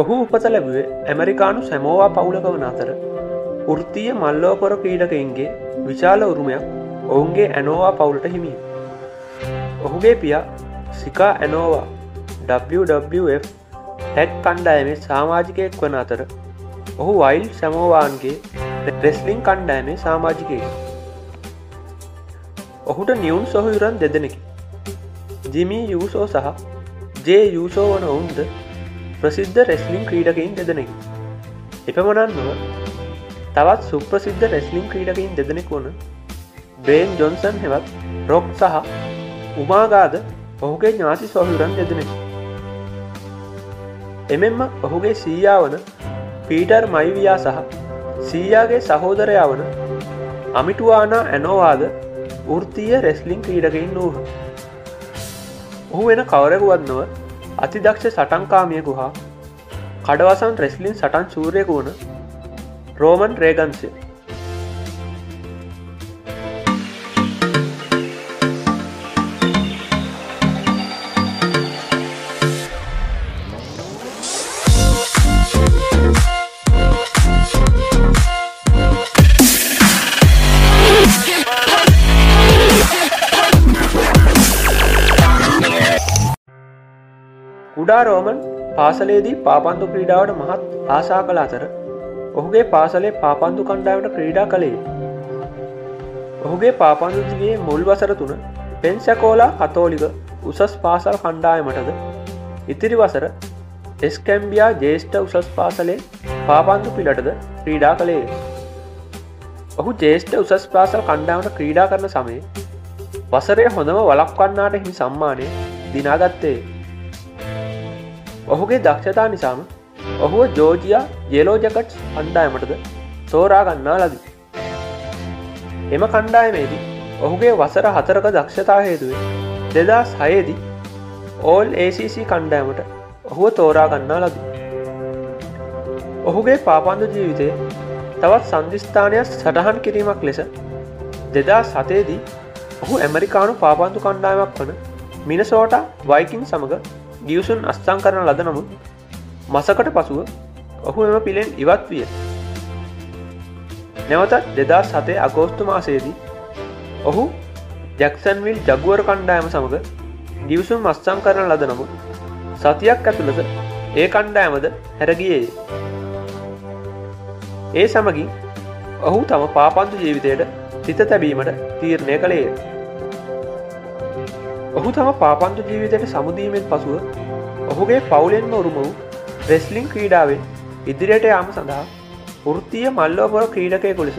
ඔහු උපත ලැබුවේ ඇමරිකානු සැමෝවා පවුලක වන අතර. ෘතිය මල්ලෝපොර ක්‍රීඩකයින්ගේ විශාල උරුමයක් ඔවුන්ගේ ඇනෝවා පවුලට හිමිය. ඔහුගේ පියා සිකා ඇනෝවා WWF ටැක් කණ්ඩායමේ සාමාජිකයෙක් වන අතර ඔහු වයිල් සැමෝවාන්ගේ රෙස්ලිං කණ්ඩායමේ සාමාජිකය ඔහුට නියුන් සොහයුරන් දෙදෙනෙකි. ජිමී යූසෝ සහ ජේ යූසෝ වන ඔවුන්ද ප්‍රසිද්ධ රෙස්ලිං ක්‍රීඩකයින් දෙදෙනෙකි. එපමණන්නුව තවත් සුප්‍රසිද්ධ රෙස්ලිං ක්‍රීඩකයින් දෙදෙනෙක් වන බේන් ජොන්සන් හෙවත් රොක් සහ උමාගාද ඔහුගේ ඥාති සොහයුරන් දෙදෙනෙකි. එමෙන්ම ඔහුගේ සීයා වන පීටර් මයිවයා සහ සීයාගේ සහෝදරයා වන අමිටුවානා ඇනෝවාද ෘතිය රෙස්ලිං ක්‍රීඩකයින් වූහ. ඔහු වෙන කවරකුවත්නව අතිදක්ෂ සටන්කාමියකු හා කඩවසන් රෙස්ලින් සටන් සූරයකු වන රෝමන් රේගන්සය. කුඩා රෝමන් පාසලේදී පාපන්දු ක්‍රීඩාවට මහත් ආසා කළ අතර ඔහුගේ පාසලේ පාපන්දු කණ්ඩාවට ක්‍රීඩා කළේ ඔහුගේ පාපන්දුදිගේ මුල් වසර තුන පෙන්සැකෝලා කතෝලික උසස් පාසල් කණ්ඩායමටද ඉතිරි වසර එස්කැම්බියා ජේෂ්ඨ උසස් පාසලේ පාපන්දු පිලටද ක්‍රීඩා කළේ ඔහු ජේෂ්ඨ උසස් පාසල් කණ්ඩාවට ක්‍රීඩා කරන සමේ වසරය හොඳම වලක්වන්නාට හිමි සම්මානය දිනාගත්තේ ඔහුගේ දක්ෂතා නිසාම ඔහුව ජෝජයා ජෙලෝජකට් කණ්ඩායමටද තෝරා ගන්නා ලදී. එම කණ්ඩායමේදී ඔහුගේ වසර හතරක දක්ෂතා හේතුවේ දෙදා සයේදී ඕල් ACC කණ්ඩායමට ඔහුව තෝරා ගන්නා ලදී. ඔහුගේ පාපන්දු ජීවිතය තවත් සන්ධිස්ථානයක් සටහන් කිරීමක් ලෙස දෙදා සතේදී ඔහු ඇමරිකානු පාපන්දු කණ්ඩායමක් වන මිනසෝට වයිකින් සමඟ ගියවසුන් අස්ථං කරන ලද නමුත් මසකට පසුව ඔහු එම පිළෙන් ඉවත් විය. නැවතත් දෙදා සතේ අගෝස්තු මාසයේදී ඔහු ජැක්සන්විල් ජගුවර කණ්ඩායම සමඟ ගිවිසුම් මස්සං කරන ලද නමුත් සතියක් ඇතුළද ඒ කණ්ඩායමද හැරගියේ ඒ සමගින් ඔහු තම පාපන්තු ජීවිතයට සිත තැබීමට තීරණය කළේය. ඔහු තම පාපන්තු ජීවිතයට සමුදීමෙන් පසුව ඔහුගේ පවුලෙන්ම උරුම වූ රෙස්ලිං ක්‍රීඩාවෙන් ඉදිරියට යාම සඳහා ෘතිය මල්ලෝපොර ක්‍රීඩකය කොලෙස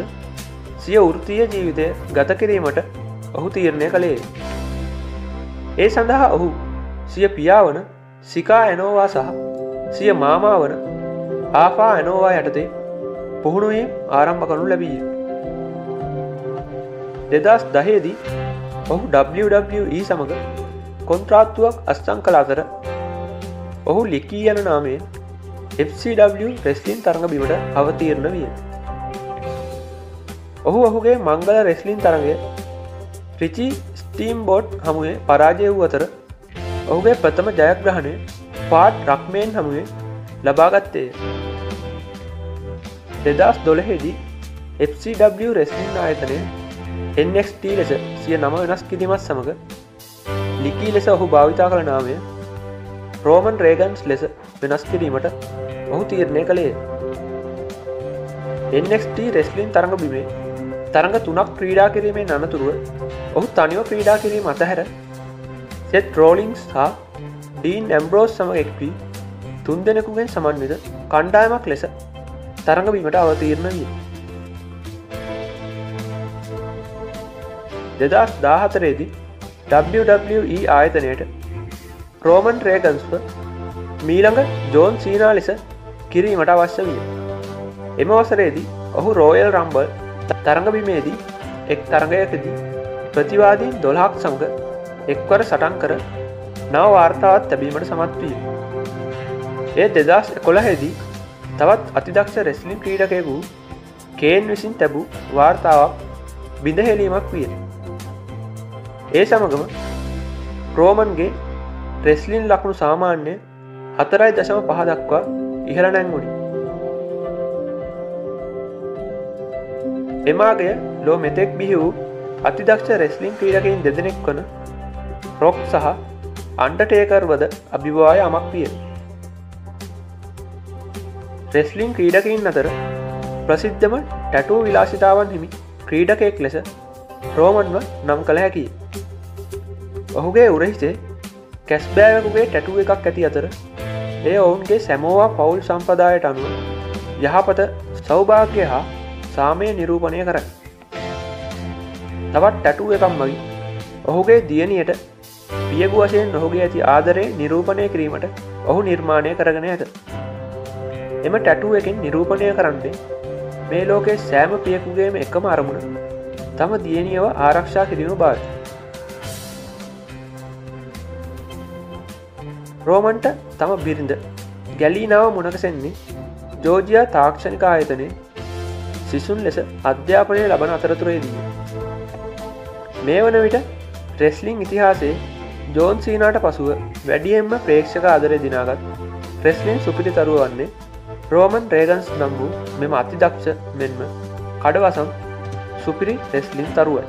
සිය ෘතිය ජීවිතය ගත කිරීමට ඔහු තීරණය කළේ ඒ සඳහා ඔහු සිය පියාවන සිකා ඇනෝවා සහ සිය මාමා වන ආපා ඇනෝවා යටතේ පුහුණුවීම් ආරම්භ කනු ලැබීය. දෙදස් දහේදී ඔහු WWE සමඟ කොන්ත්‍රාත්තුවක් අස්තං කළ අතර ඔහු ලිකී යන නාමයෙන් FCW රෙස්ලින් තරඟ බිමට අවතීරණ විය. ඔහු ඔහුගේ මංගල රෙස්ලින් තරගය ්‍රිචි ස්ටීම් බෝඩ් හමුවේ පරාජය වූ අතර ඔහුගේ ප්‍රථම ජයග්‍රහණය පාට් රක්මයෙන් හමුවේ ලබාගත්තේ දෙදස් දොළහෙදී FCW රෙස්ලින් ආයතනය NXT ලෙස සිය නම වෙනස් කිරීමත් සමඟ ලිකී ලෙස ඔහු භාවිතා කළ නාමය රෝමන් රේගන්ස් ලෙස වෙනස් කිරීමට ඔහු තීරණය කළේ NXT රෙස්ලින් තරඟ බිමේ තරඟ තුනක් ක්‍රීඩා කිරීමේ අනතුරුව ඔහු තනිව ක්‍රීඩා කිරීම අතහැර සෙත් රෝලිංස් හා ඩීන් ඇම්බරෝස් සම එක්වී තුන් දෙනෙකුගෙන් සමන්විත කණ්ඩායමක් ලෙස තරඟබීමට අවතීරණ විය. දෙදස් දාහතරේදී WWE ආයතනයට රෝමන් රේගන්ස්ව මීළඟ ජෝන් සීනා ලෙස කිරීමට අවශ්‍ය විය. එම වසරේදී ඔහු රෝයල් රම්බල් තරඟබිමේදී එක් තරඟයකදී ප්‍රතිවාදීන් දොළහක් සමඟ එක්වර සටන් කර නව වාර්තාවත් තැබීමට සමත් විය. ඒ දෙදස් එකොළහෙදී තවත් අතිදක්ෂ රෙස්ලින් ක්‍රීඩකය වූ කේන් විසින් තැබූ වාර්තාවක් බිඳහෙලීමක් විය. ඒ සමගම රෝමන්ගේ රෙස්ලින් ලකුණු සාමාන්‍ය හතරයි දශම පහදක්වා ඉහළ නැංගුණි එමාගය ලෝ මෙතෙක් බිහි වූ අතිදක්ෂ රෙස්ලිං ක්‍රීඩකින් දෙදෙනෙක් වන රොක් සහ අන්ඩටේකර්වද අභිවාය අමක් විය. රෙස්ලිං ක්‍රීඩකින් අතර ප්‍රසිද්ධම ටැටූ විලාසිතාවන් හිමි ක්‍රීඩකෙක් ලෙස රෝමන්ව නම් කළ හැකි ඔහුගේ උරහිසේ කැස්බෑවකුගේ ටැටුව එකක් ඇති අතර ඒ ඔවුන්ගේ සැමෝවා පවුල් සම්පදායට අනුව යහපත සෞභාග්‍ය හා සාමය නිරූපණය කරයි. තවත් ටැටුව එකම් මගින් ඔහුගේ දියණියට පියගු වශයෙන් ඔහුගේ ඇති ආදරය නිරූපණය කිරීමට ඔහු නිර්මාණය කරගෙන ඇත. එම ටැටුව එකින් නිරූපණය කරන්නේ මේ ලෝකේ සෑම පියකුගේම එකම අරමුණ තම දියණියව ආරක්ෂා කිරීම බාය රෝමන්ට තම බිරිඳ ගැලීනාව මුණකසෙන්නේ ජෝජයා තාක්ෂණික ආයතනය සිසුන් ලෙස අධ්‍යාපනය ලබන අතරතුරේදී. මේ වන විට රෙස්ලිං ඉතිහාසේ ජෝන් සීනාට පසුව වැඩියෙන්ම ප්‍රේක්ෂක ආදරය දිනාගත් රෙස්ලින් සුපිටි තරුව වන්නේ රෝමන් රේගන්ස් නම් වූ මෙම අති දක්ෂ මෙන්ම කඩවසම් සුපිරි රෙස්ලින් තරුවයි.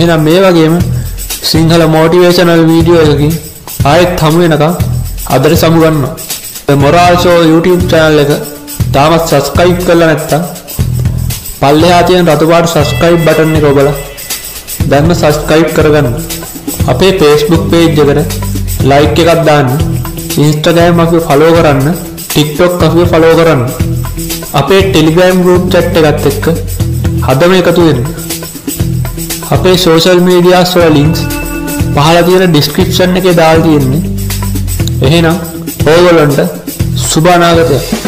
එහෙනම් මේ වගේම සිංහල මෝටිවේශනල් වීඩියෝ එකකින් ආයෙත් හමු වෙනකම් අදට සමුගන්නවා. මොරාල් ෂෝ YouTube channel එක තාමත් subscribe කරලා නැත්නම් පල්ලෙහා තියෙන රතු පාට subscribe button එක ඔබලා දැන්ම subscribe කරගන්න. අපේ Facebook page එකට like එකක් දාන්න. Instagram අපිව follow කරන්න. TikTok අපිව follow කරන්න. අපේ Telegram group chat එකත් එක්ක හදම එකතු වෙන්න. අපේ සෝෂල් මීඩියාස් වල ලින්ක්ස් පහළ තියෙන ඩිස්ක්‍රිප්ෂන් එකේ දාලා තියෙන්නේ. එහෙනම් ඕගොල්ලන්ට සුබ අනාගතයක්.